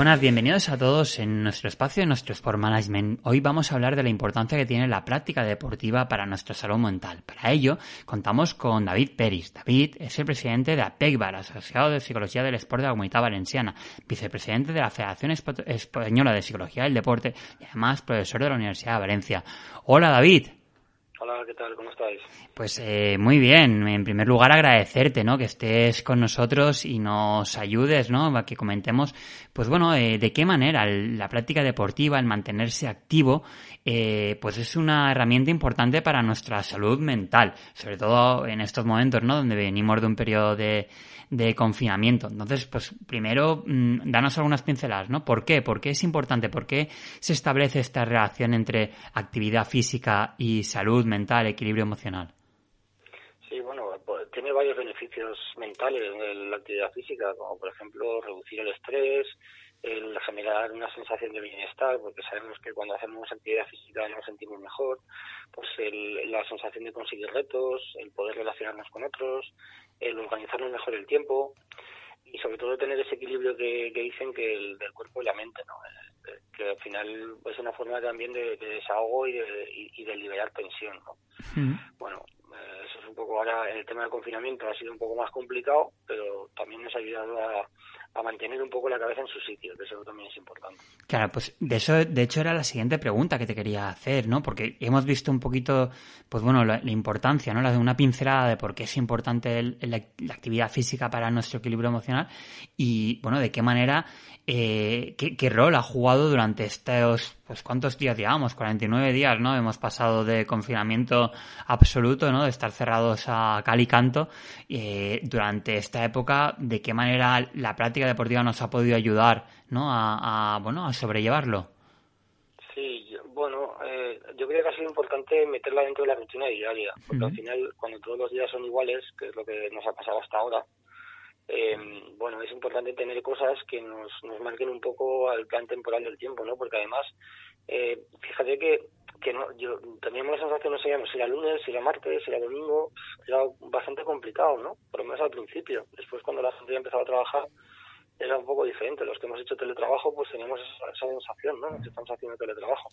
Buenas, bienvenidos a todos en nuestro espacio de nuestro Sport Management. Hoy vamos a hablar de la importancia que tiene la práctica deportiva para nuestra salud mental. Para ello, contamos con David Peris. David es el presidente de APECBAR, Asociado de Psicología del Deporte de la Comunidad Valenciana, vicepresidente de la Federación Española de Psicología del Deporte y además profesor de la Universidad de Valencia. Hola David. Hola, ¿qué tal? ¿Cómo estáis? Pues eh, muy bien. En primer lugar, agradecerte, ¿no? Que estés con nosotros y nos ayudes, ¿no? A que comentemos, pues bueno, eh, de qué manera la práctica deportiva, el mantenerse activo, eh, pues es una herramienta importante para nuestra salud mental, sobre todo en estos momentos, ¿no? Donde venimos de un periodo de, de confinamiento. Entonces, pues primero, mm, danos algunas pinceladas, ¿no? ¿Por qué? ¿Por qué es importante? ¿Por qué se establece esta relación entre actividad física y salud mental, equilibrio emocional? Sí, bueno, pues, tiene varios beneficios mentales en la actividad física, como por ejemplo reducir el estrés, el generar una sensación de bienestar, porque sabemos que cuando hacemos actividad física nos sentimos mejor, pues la sensación de conseguir retos, el poder relacionarnos con otros, el organizarnos mejor el tiempo y sobre todo tener ese equilibrio que, dicen que el del cuerpo y la mente, ¿no? Que al final es una forma también de, desahogo y de, liberar tensión, ¿no? Bueno, eh, eso es un poco ahora el tema del confinamiento ha sido un poco más complicado, pero también nos ha ayudado a, a mantener un poco la cabeza en su sitio, que eso también es importante. Claro, pues de eso, de hecho, era la siguiente pregunta que te quería hacer, ¿no? Porque hemos visto un poquito, pues bueno, la, importancia, ¿no? La de una pincelada de por qué es importante la, actividad física para nuestro equilibrio emocional y, bueno, de qué manera, eh, qué, qué rol ha jugado durante estos pues cuántos días llevamos, 49 días, ¿no? Hemos pasado de confinamiento absoluto, ¿no? De estar cerrados a cal y canto. Eh, durante esta época, ¿de qué manera la práctica deportiva nos ha podido ayudar, ¿no? A, bueno, a sobrellevarlo. Sí, bueno, eh, yo creo que ha sido importante meterla dentro de la rutina diaria, porque al final, cuando todos los días son iguales, que es lo que nos ha pasado hasta ahora, eh, bueno, es importante tener cosas que nos, nos marquen un poco al plan temporal del tiempo, ¿no? Porque además, eh, fíjate que, que no, yo teníamos la sensación, no sabíamos si era lunes, si era martes, si era domingo, era bastante complicado, ¿no? Por lo menos al principio. Después, cuando la gente ya empezaba a trabajar, era un poco diferente. Los que hemos hecho teletrabajo, pues teníamos esa, sensación, ¿no? estamos haciendo teletrabajo.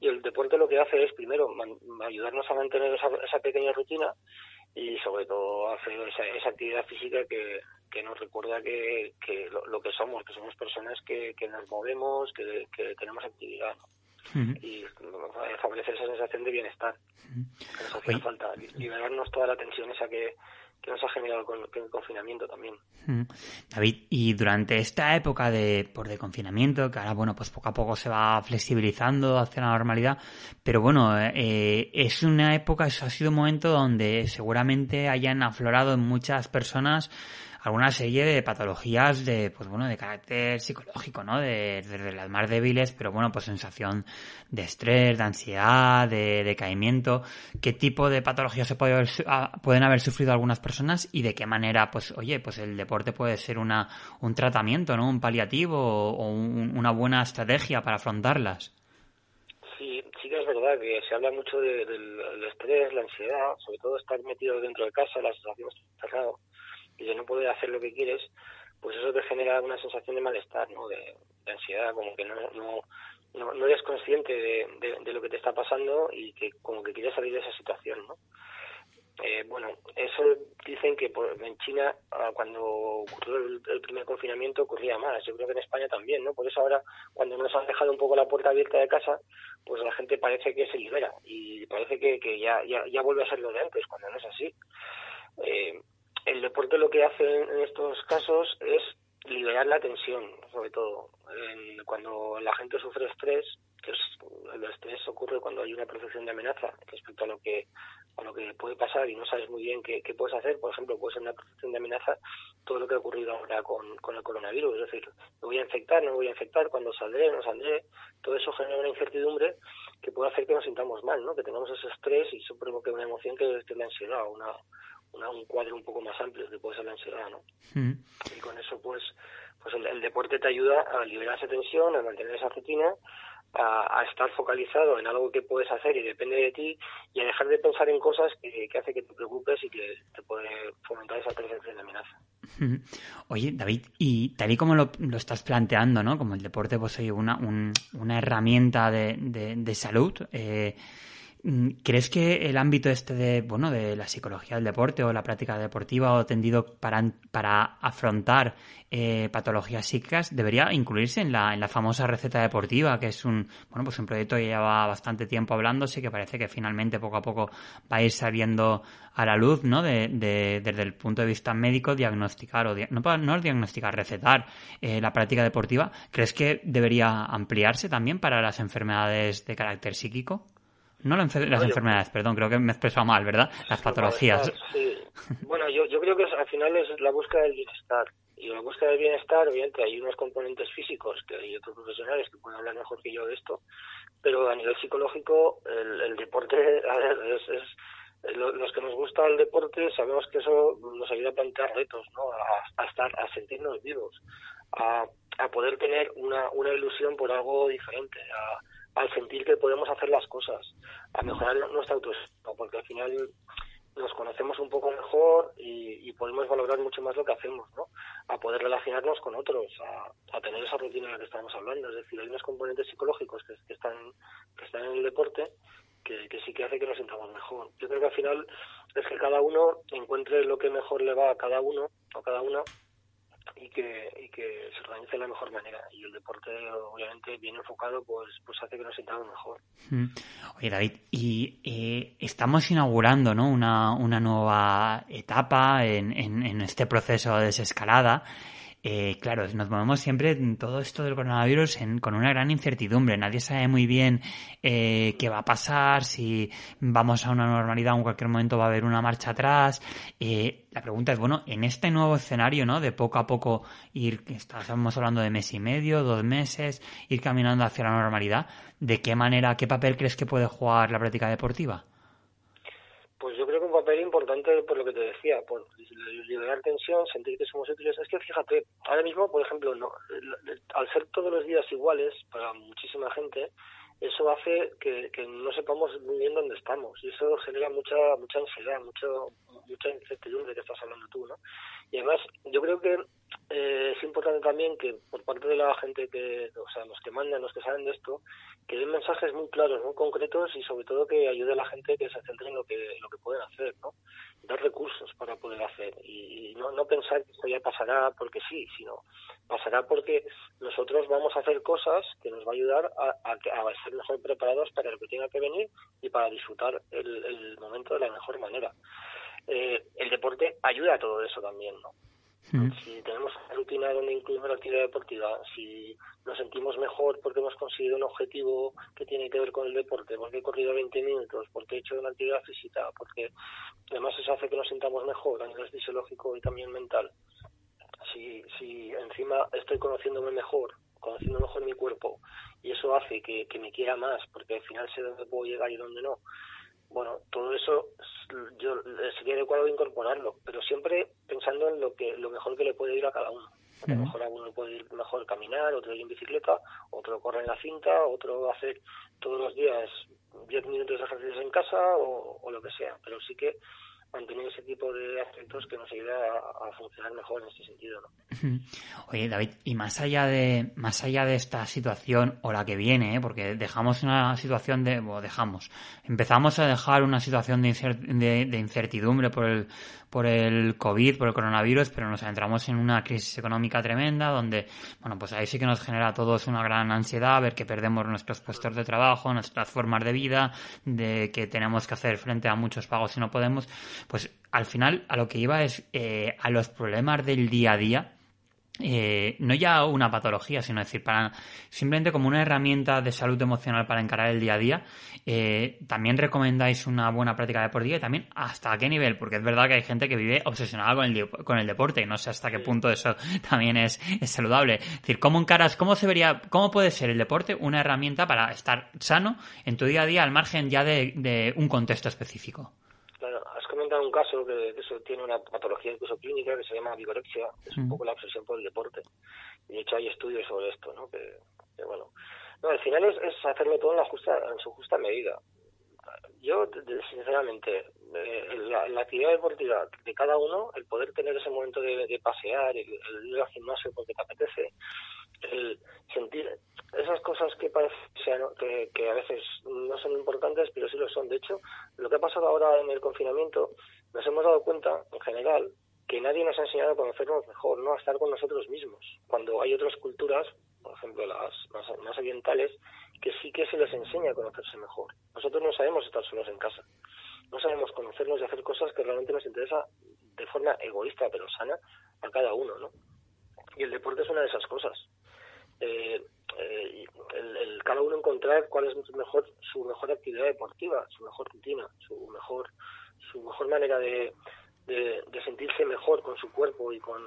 Y el deporte lo que hace es, primero, ayudarnos a mantener esa, esa pequeña rutina y sobre todo hacer esa, actividad física que, que nos recuerda que, que lo, que somos, que somos personas que, que nos movemos, que, que tenemos actividad. Y favorecer esa sensación de bienestar. que nos hacía falta, liberarnos toda la tensión esa que, que nos ha generado con, el confinamiento también. David, y durante esta época de, por de confinamiento, que ahora, bueno, pues poco a poco se va flexibilizando hacia la normalidad, pero bueno, eh, es una época, eso ha sido un momento donde seguramente hayan aflorado en muchas personas alguna serie de patologías de, pues bueno, de carácter psicológico, ¿no? De, desde las más débiles, pero bueno, pues sensación de estrés, de ansiedad, de decaimiento. ¿Qué tipo de patologías se puede haber, ah, pueden haber sufrido algunas personas y de qué manera, pues, oye, pues el deporte puede ser una, un tratamiento, ¿no? Un paliativo o, una buena estrategia para afrontarlas? Sí, sí que es verdad que se habla mucho del estrés, la ansiedad, sobre todo estar metido dentro de casa, la sensación de cerrado y de no poder hacer lo que quieres, pues eso te genera una sensación de malestar, ¿no? De, ansiedad, como que no, no, no, eres consciente de, de, lo que te está pasando y que como que quieres salir de esa situación, ¿no? Eh, bueno, eso dicen que en China, ah, cuando ocurrió el, primer confinamiento, ocurría más. Yo creo que en España también, ¿no? Por eso ahora, cuando nos han dejado un poco la puerta abierta de casa, pues la gente parece que se libera y parece que, que ya, ya, ya vuelve a ser lo de antes, cuando no es así. Eh, deporte lo que hace en estos casos es liberar la tensión, sobre todo. cuando la gente sufre estrés, que es, el estrés ocurre cuando hay una percepción de amenaza respecto a lo que a lo que puede pasar y no sabes muy bien qué, puedes hacer, por ejemplo, puede ser una percepción de amenaza todo lo que ha ocurrido ahora con, con el coronavirus, es decir, me voy a infectar, no me voy a infectar, cuando saldré, no saldré, todo eso genera una incertidumbre que puede hacer que nos sintamos mal, ¿no? que tengamos ese estrés y eso provoque una emoción que es la ansiedad, una, un cuadro un poco más amplio que puede ser la ansiedad, ¿no? Mm. Y con eso, pues, pues el, deporte te ayuda a liberar esa tensión, a mantener esa rutina, a, estar focalizado en algo que puedes hacer y depende de ti, y a dejar de pensar en cosas que, que hace que te preocupes y que te puede fomentar esa percepción de amenaza. Oye, David, y tal y como lo, estás planteando, ¿no? Como el deporte, oye, una, una herramienta de, de, salud, eh, ¿crees que el ámbito este de, bueno, de la psicología del deporte o la práctica deportiva o tendido para, para afrontar eh, patologías psíquicas debería incluirse en la, en la famosa receta deportiva, que es un, bueno, pues un proyecto que lleva bastante tiempo hablándose, que parece que finalmente poco a poco va a ir saliendo a la luz, ¿no? De, desde el punto de vista médico, diagnosticar o no, no diagnosticar, recetar eh, la práctica deportiva. ¿Crees que debería ampliarse también para las enfermedades de carácter psíquico? No las enfermedades, perdón, creo que me he expresado mal, ¿verdad? Las patologías. Bueno, yo, yo creo que al final es la búsqueda del bienestar. Y la búsqueda del bienestar, obviamente, hay unos componentes físicos que hay otros profesionales que pueden hablar mejor que yo de esto, pero a nivel psicológico, el, deporte, a ver, es, los que nos gusta el deporte sabemos que eso nos ayuda a plantear retos, ¿no? A, estar, a sentirnos vivos, a, a poder tener una, una ilusión por algo diferente, a, al sentir que podemos hacer las cosas, a mejorar nuestra autoestima, porque al final nos conocemos un poco mejor y, podemos valorar mucho más lo que hacemos, ¿no? A poder relacionarnos con otros, a, tener esa rutina de la que estamos hablando. Es decir, hay unos componentes psicológicos que, están, que están en el deporte que, que, sí que hace que nos sintamos mejor. Yo creo que al final es que cada uno encuentre lo que mejor le va a cada uno o cada una que, y que se organice de la mejor manera. Y el deporte, obviamente, bien enfocado, pues, pues hace que nos sintamos mejor. Mm. Oye, David, y eh, estamos inaugurando ¿no? una, una nueva etapa en, en, en este proceso de desescalada. Eh, claro, nos movemos siempre en todo esto del coronavirus con una gran incertidumbre. Nadie sabe muy bien eh, qué va a pasar, si vamos a una normalidad o en cualquier momento va a haber una marcha atrás. Eh, la pregunta es, bueno, en este nuevo escenario, ¿no? De poco a poco ir, estamos hablando de mes y medio, dos meses, ir caminando hacia la normalidad, ¿de qué manera, qué papel crees que puede jugar la práctica deportiva? Pues yo creo que un papel importante por lo que te decía, por liberar tensión, sentir que somos útiles. Es que fíjate, ahora mismo, por ejemplo, no, al ser todos los días iguales para muchísima gente, eso hace que, que no sepamos muy bien dónde estamos y eso genera mucha mucha ansiedad, mucho mucha incertidumbre que estás hablando tú, ¿no? Y además, yo creo que eh, es importante también que por parte de la gente que, o sea, los que mandan, los que saben de esto, que den mensajes muy claros, muy concretos y sobre todo que ayude a la gente que se centre en lo que, lo que pueden hacer, ¿no? Dar recursos para poder hacer y, no, no pensar que esto ya pasará porque sí, sino pasará porque nosotros vamos a hacer cosas que nos va a ayudar a, a, ser mejor preparados para lo que tenga que venir y para disfrutar el, el momento de la mejor manera. Eh, el deporte ayuda a todo eso también, ¿no? Si tenemos rutina donde incluimos la actividad deportiva, si nos sentimos mejor porque hemos conseguido un objetivo que tiene que ver con el deporte, porque he corrido 20 minutos, porque he hecho una actividad física, porque además eso hace que nos sintamos mejor a nivel fisiológico y también mental. Si, si encima estoy conociéndome mejor, conociendo mejor mi cuerpo, y eso hace que me quiera más, porque al final sé dónde puedo llegar y dónde no, bueno, todo eso yo sería adecuado incorporarlo, pero siempre pensando en lo que lo mejor que le puede ir a cada uno. A lo mejor a uno puede ir mejor caminar, otro ir en bicicleta, otro corre en la cinta, otro hacer todos los días 10 minutos de ejercicios en casa o, o lo que sea. Pero sí que ese tipo de aspectos que nos ayuda a, funcionar mejor en este sentido. Oye, David, y más allá de más allá de esta situación o la que viene, ¿eh? porque dejamos una situación de, o dejamos, empezamos a dejar una situación de, incertidumbre por el por el COVID, por el coronavirus, pero nos entramos en una crisis económica tremenda donde, bueno, pues ahí sí que nos genera a todos una gran ansiedad, ver que perdemos nuestros puestos de trabajo, nuestras formas de vida, de que tenemos que hacer frente a muchos pagos y no podemos. Pues al final a lo que iba es eh, a los problemas del día a día eh, no ya una patología, sino decir, para simplemente como una herramienta de salud emocional para encarar el día a día, eh, también recomendáis una buena práctica deportiva y también hasta qué nivel, porque es verdad que hay gente que vive obsesionada con el, con el deporte y no sé hasta qué punto eso también es, saludable. Es decir, ¿cómo encaras, cómo se vería, cómo puede ser el deporte una herramienta para estar sano en tu día a día al margen ya de un contexto específico? Comentado un caso que, eso tiene una patología incluso clínica que se llama vigorexia, que es un mm. poco la obsesión por el deporte. Y de hecho hay estudios sobre esto, ¿no? Que, bueno, no, al final es, hacerlo todo en, la justa, en su justa medida. yo sinceramente, eh, la, actividad deportiva de cada uno, el poder tener ese momento de, pasear, el, ir al gimnasio porque te apetece, el sentir esas cosas que parece que, que, a veces no son importantes, pero sí lo son. De hecho, lo que ha pasado ahora en el confinamiento, nos hemos dado cuenta, en general, que nadie nos ha enseñado a conocernos mejor, no a estar con nosotros mismos. Cuando hay otras culturas, por ejemplo las más, orientales, que sí que se les enseña a conocerse mejor. Nosotros no sabemos estar solos en casa. No sabemos conocernos y hacer cosas que realmente nos interesa de forma egoísta pero sana a cada uno, ¿no? Y el deporte es una de esas cosas. Eh, eh, el, cada uno encontrar cuál es mejor su mejor actividad deportiva, su mejor rutina, su mejor su mejor manera de, de, sentirse mejor con su cuerpo y con,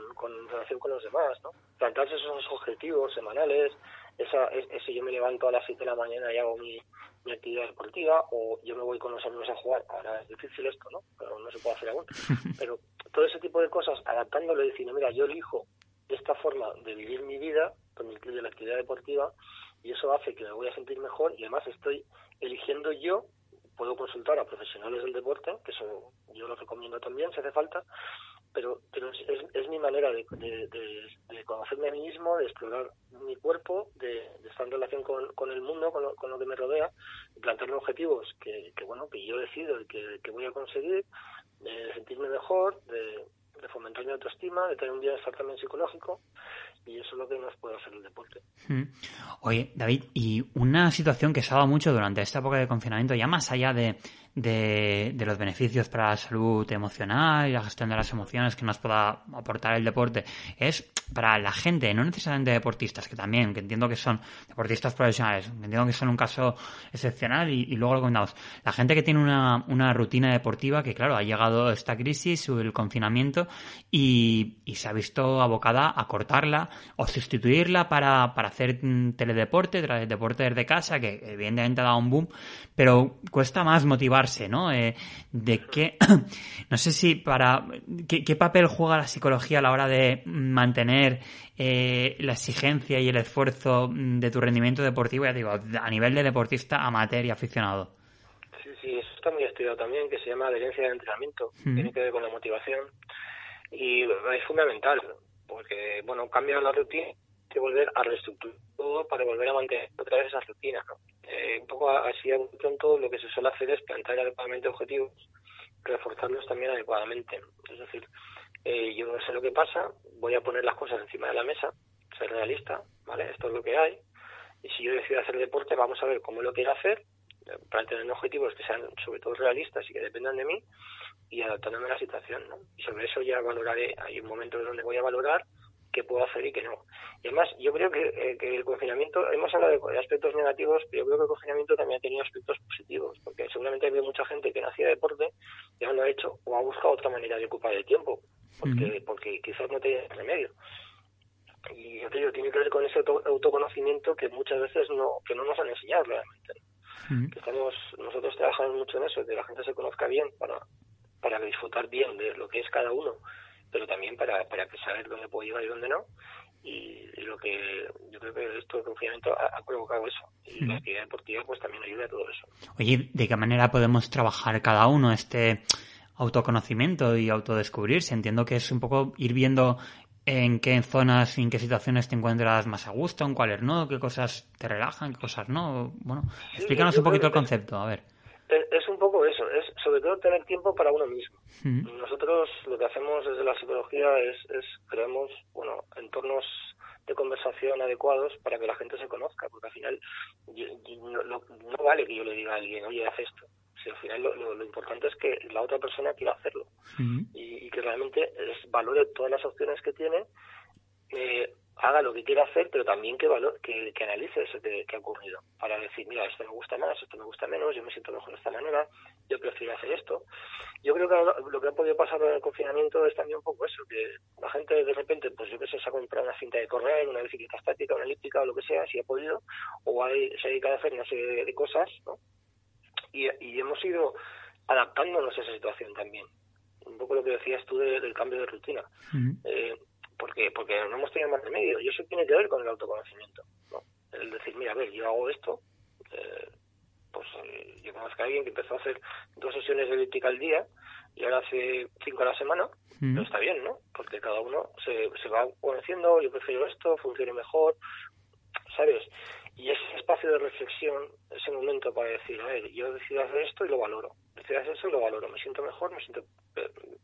relación con los demás, ¿no? Plantarse esos objetivos semanales, esa, ese yo me levanto a las 7 de la mañana y hago mi, actividad deportiva, o yo me voy con los amigos a jugar. Ahora es difícil esto, ¿no? Pero no se puede hacer aún. Pero todo ese tipo de cosas, adaptándolo y diciendo, mira, yo elijo esta forma de vivir mi vida, con mi de la actividad deportiva, y eso hace que me voy a sentir mejor y además estoy eligiendo yo puedo consultar a profesionales del deporte, que eso yo lo recomiendo también si hace falta, pero, es, mi manera de, conocerme a mí mismo, de explorar mi cuerpo, de, estar en relación con, el mundo, con lo, que me rodea, de plantearme objetivos que, bueno que yo decido y que, voy a conseguir, de sentirme mejor, de, fomentar mi autoestima, de tener un bienestar también psicológico y eso es lo que nos puede hacer el deporte. Mm. Oye, David, y una situación que se ha dado mucho durante esta época de confinamiento, ya más allá de, de, los beneficios para la salud emocional y la gestión de las emociones que nos pueda aportar el deporte es para la gente, no necesariamente deportistas, que también, que entiendo que son deportistas profesionales, que entiendo que son un caso excepcional y, luego lo contamos. La gente que tiene una, una, rutina deportiva que, claro, ha llegado esta crisis, el confinamiento y, se ha visto abocada a cortarla o sustituirla para, para hacer teledeporte, deporte desde casa, que evidentemente ha dado un boom, pero cuesta más ¿no? Eh, de qué, no sé si para, ¿qué, papel juega la psicología a la hora de mantener eh, la exigencia y el esfuerzo de tu rendimiento deportivo, ya digo, a nivel de deportista amateur y aficionado? Sí, sí, eso está muy estudiado también, que se llama adherencia de entrenamiento, tiene que ver con la motivación y es fundamental, porque, bueno, cambia la rutina que volver a reestructurar todo para volver a mantener otra vez esa rutina. Eh, un poco así a pronto lo que se suele hacer es plantear adecuadamente objetivos, reforzarlos también adecuadamente. Es decir, eh, yo no sé lo que pasa, voy a poner las cosas encima de la mesa, ser realista, ¿vale? Esto es lo que hay. Y si yo decido hacer deporte, vamos a ver cómo lo quiero hacer, eh, plantear objetivos que sean sobre todo realistas y que dependan de mí y adaptándome a la situación. Y sobre eso ya valoraré, hay un momento donde voy a valorar qué puedo hacer y qué no. Y además, yo creo que, eh, que, el confinamiento, hemos hablado de aspectos negativos, pero yo creo que el confinamiento también ha tenido aspectos positivos, porque seguramente ha habido mucha gente que no hacía deporte, ya lo ha hecho, o ha buscado otra manera de ocupar el tiempo, porque, porque quizás no tenía remedio. Y yo creo que tiene que ver con ese autoconocimiento que muchas veces no, que no nos han enseñado realmente. estamos, nosotros trabajamos mucho en eso, que la gente se conozca bien para, para disfrutar bien de lo que es cada uno pero también para, para saber dónde puedo llegar y dónde no. Y, lo que yo creo que esto de confinamiento ha, provocado eso. Y la actividad deportiva pues también ayuda a todo eso. Oye, ¿de qué manera podemos trabajar cada uno este autoconocimiento y autodescubrirse? Entiendo que es un poco ir viendo en qué zonas y en qué situaciones te encuentras más a gusto, en cuáles no, qué cosas te relajan, qué cosas no. Bueno, explícanos un poquito el concepto, a ver es un poco eso, es sobre todo tener tiempo para uno mismo. Nosotros lo que hacemos desde la psicología es, es creamos bueno, entornos de conversación adecuados para que la gente se conozca, porque al final no, vale que yo le diga a alguien, oye, haz esto. Si al final lo, importante es que la otra persona quiera hacerlo y, y, que realmente es, valore todas las opciones que tiene eh, haga lo que quiera hacer, pero también que, valor, que, que analice eso que, ha ocurrido, para decir, mira, esto me gusta más, esto me gusta menos, yo me siento mejor de esta manera, yo prefiero hacer esto. Yo creo que lo que ha podido pasar en el confinamiento es también un poco eso, que la gente de repente, pues yo que sé, se ha comprado una cinta de correr, una bicicleta estática, una elíptica o lo que sea, si ha podido, o hay, se ha dedicado a hacer una serie de cosas, ¿no? Y, y hemos ido adaptándonos a esa situación también. Un poco lo que decías tú del cambio de rutina. eh, porque porque no hemos tenido más remedio y eso tiene que ver con el autoconocimiento ¿no? el decir mira a ver yo hago esto eh, pues eh, yo conozco a alguien que empezó a hacer dos sesiones de elíptica al día y ahora hace cinco a la semana, mm. pero está bien, ¿no? Porque cada uno se, se va conociendo, yo prefiero esto, funcione mejor, ¿sabes? Y ese espacio de reflexión, ese momento para decir, a ver, yo decido hacer esto y lo valoro, decido hacer eso y lo valoro, me siento mejor, me siento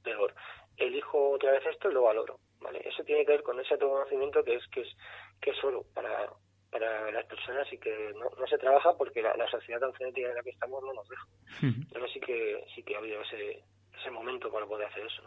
peor, elijo otra vez esto y lo valoro, ¿vale? Eso tiene que ver con ese autoconocimiento que es que es que es solo para para las personas y que no, no se trabaja porque la, sociedad tan genética en la que estamos no nos deja. Pero sí que sí que ha habido ese ese momento para poder hacer eso.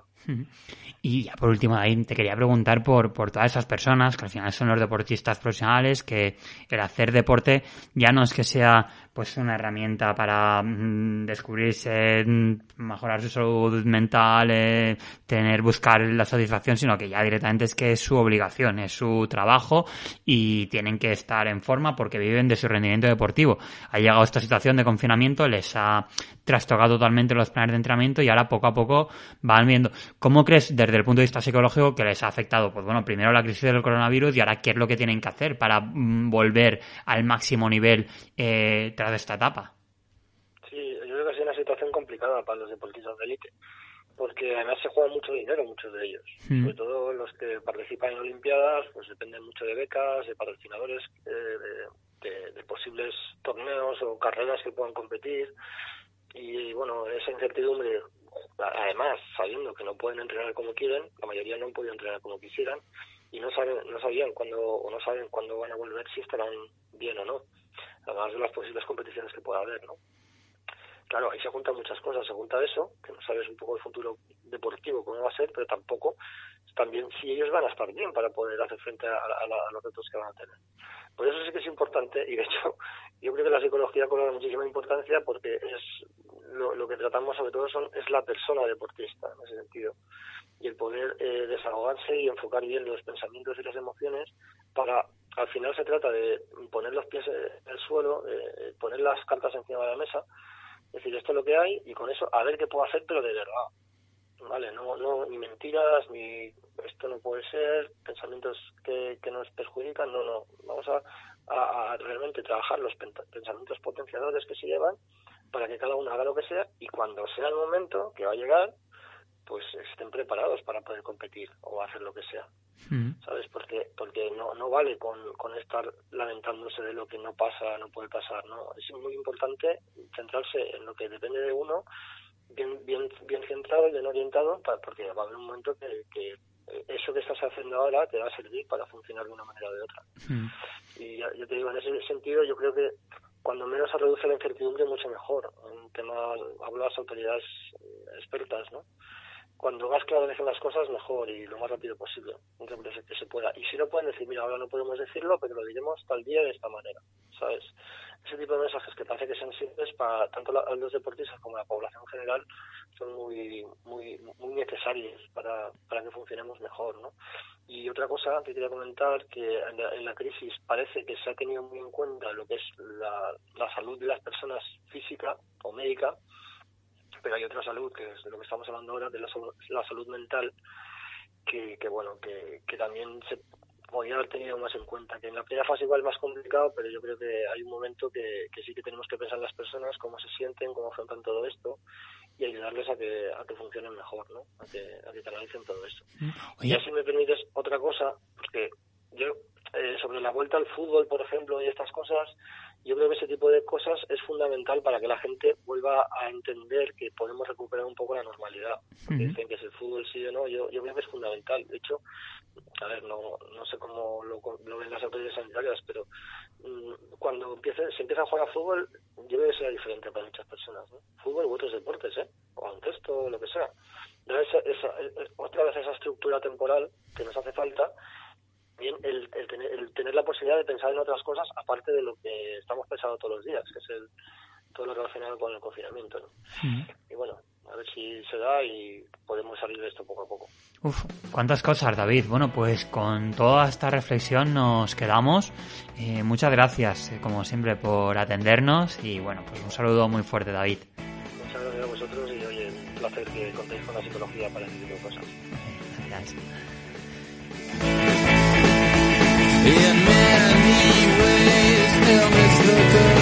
Y ya por último, ahí te quería preguntar por, por todas esas personas que al final son los deportistas profesionales, que el hacer deporte ya no es que sea pues una herramienta para mm, descubrirse, mm, mejorar su salud mental, eh, tener, buscar la satisfacción, sino que ya directamente es que es su obligación, es su trabajo y tienen que estar en forma porque viven de su rendimiento deportivo. Ha llegado esta situación de confinamiento, les ha trastocado totalmente los planes de entrenamiento y ahora poco a poco van viendo. ¿Cómo crees desde el punto de vista psicológico que les ha afectado? Pues bueno, primero la crisis del coronavirus y ahora qué es lo que tienen que hacer para mm, volver al máximo nivel eh, de esta etapa. Sí, yo creo que ha sido una situación complicada para los deportistas de élite, porque además se juega mucho dinero muchos de ellos, mm. sobre todo los que participan en Olimpiadas, pues dependen mucho de becas, de patrocinadores, eh, de, posibles torneos o carreras que puedan competir, y bueno, esa incertidumbre, además sabiendo que no pueden entrenar como quieren, la mayoría no han podido entrenar como quisieran, y no saben no sabían cuándo o no saben cuándo van a volver si estarán bien o no además de las posibles competiciones que pueda haber, ¿no? Claro, ahí se juntan muchas cosas, se junta eso, que no sabes un poco el futuro deportivo cómo va a ser, pero tampoco también si ellos van a estar bien para poder hacer frente a, los retos que van a tener. Por eso sí que es importante, y de hecho yo creo que la psicología cobra muchísima importancia porque es lo, que tratamos sobre todo son, es la persona deportista, en ese sentido. Y el poder eh, desahogarse y enfocar bien los pensamientos y las emociones para al final se trata de poner los pies en el suelo, de poner las cartas encima de la mesa, decir esto es lo que hay y con eso a ver qué puedo hacer, pero de verdad. Vale, no, no, ni mentiras, ni esto no puede ser, pensamientos que, que nos perjudican, no, no. Vamos a, a, realmente trabajar los pensamientos potenciadores que se llevan para que cada uno haga lo que sea y cuando sea el momento que va a llegar, pues estén preparados para poder competir o hacer lo que sea. Mm. ¿Sabes? Porque porque no, no vale con, con estar lamentándose de lo que no pasa, no puede pasar, ¿no? Es muy importante centrarse en lo que depende de uno, bien bien bien centrado y bien orientado, porque va a haber un momento que, que eso que estás haciendo ahora te va a servir para funcionar de una manera o de otra. Mm. Y yo te digo, en ese sentido, yo creo que cuando menos se reduce la incertidumbre, mucho mejor. En tema, hablo de las autoridades expertas, ¿no? Cuando más claro decir las cosas, mejor y lo más rápido posible, que se pueda. Y si no pueden decir, mira, ahora no podemos decirlo, pero lo diremos tal día de esta manera, ¿sabes? Ese tipo de mensajes que parece que son simples para tanto los deportistas como la población en general son muy muy muy necesarios para, para que funcionemos mejor, ¿no? Y otra cosa que quería comentar, que en la, en la crisis parece que se ha tenido muy en cuenta lo que es la, la salud de las personas física o médica, pero hay otra salud, que es de lo que estamos hablando ahora, de la, la salud mental, que, que bueno, que, que también se podría haber tenido más en cuenta, que en la primera fase igual es más complicado, pero yo creo que hay un momento que, que sí que tenemos que pensar en las personas, cómo se sienten, cómo afrontan todo esto, y ayudarles a que, a que funcionen mejor, ¿no? A que, a que canalicen todo esto. Mm. Y así me permites otra cosa, porque yo, eh, sobre la vuelta al fútbol, por ejemplo, y estas cosas, yo creo que ese tipo de cosas es fundamental para que la gente vuelva a entender que podemos recuperar un poco la normalidad. Dicen que es el fútbol sí o no, yo, yo creo que es fundamental. De hecho, a ver, no, no sé cómo lo, lo ven las autoridades sanitarias, pero mm, cuando empiece, se empieza a jugar a fútbol, yo creo que será diferente para muchas personas. ¿no? Fútbol u otros deportes, ¿eh? o o lo que sea. esa, esa, otra vez esa estructura temporal que nos hace falta bien el, el, tener, la posibilidad de pensar en otras cosas aparte de lo que estamos pensando todos los días, que es el, todo lo relacionado con el confinamiento. Y bueno, a ver si se da y podemos salir de esto poco a poco. Uf, cuántas cosas, David. Bueno, pues con toda esta reflexión nos quedamos. Eh, muchas gracias, eh, como siempre, por atendernos y bueno, pues un saludo muy fuerte, David. Muchas gracias a vosotros y oye, un placer que contéis con la psicología para este tipo de cosas. Gracias. in many ways. Tell me, look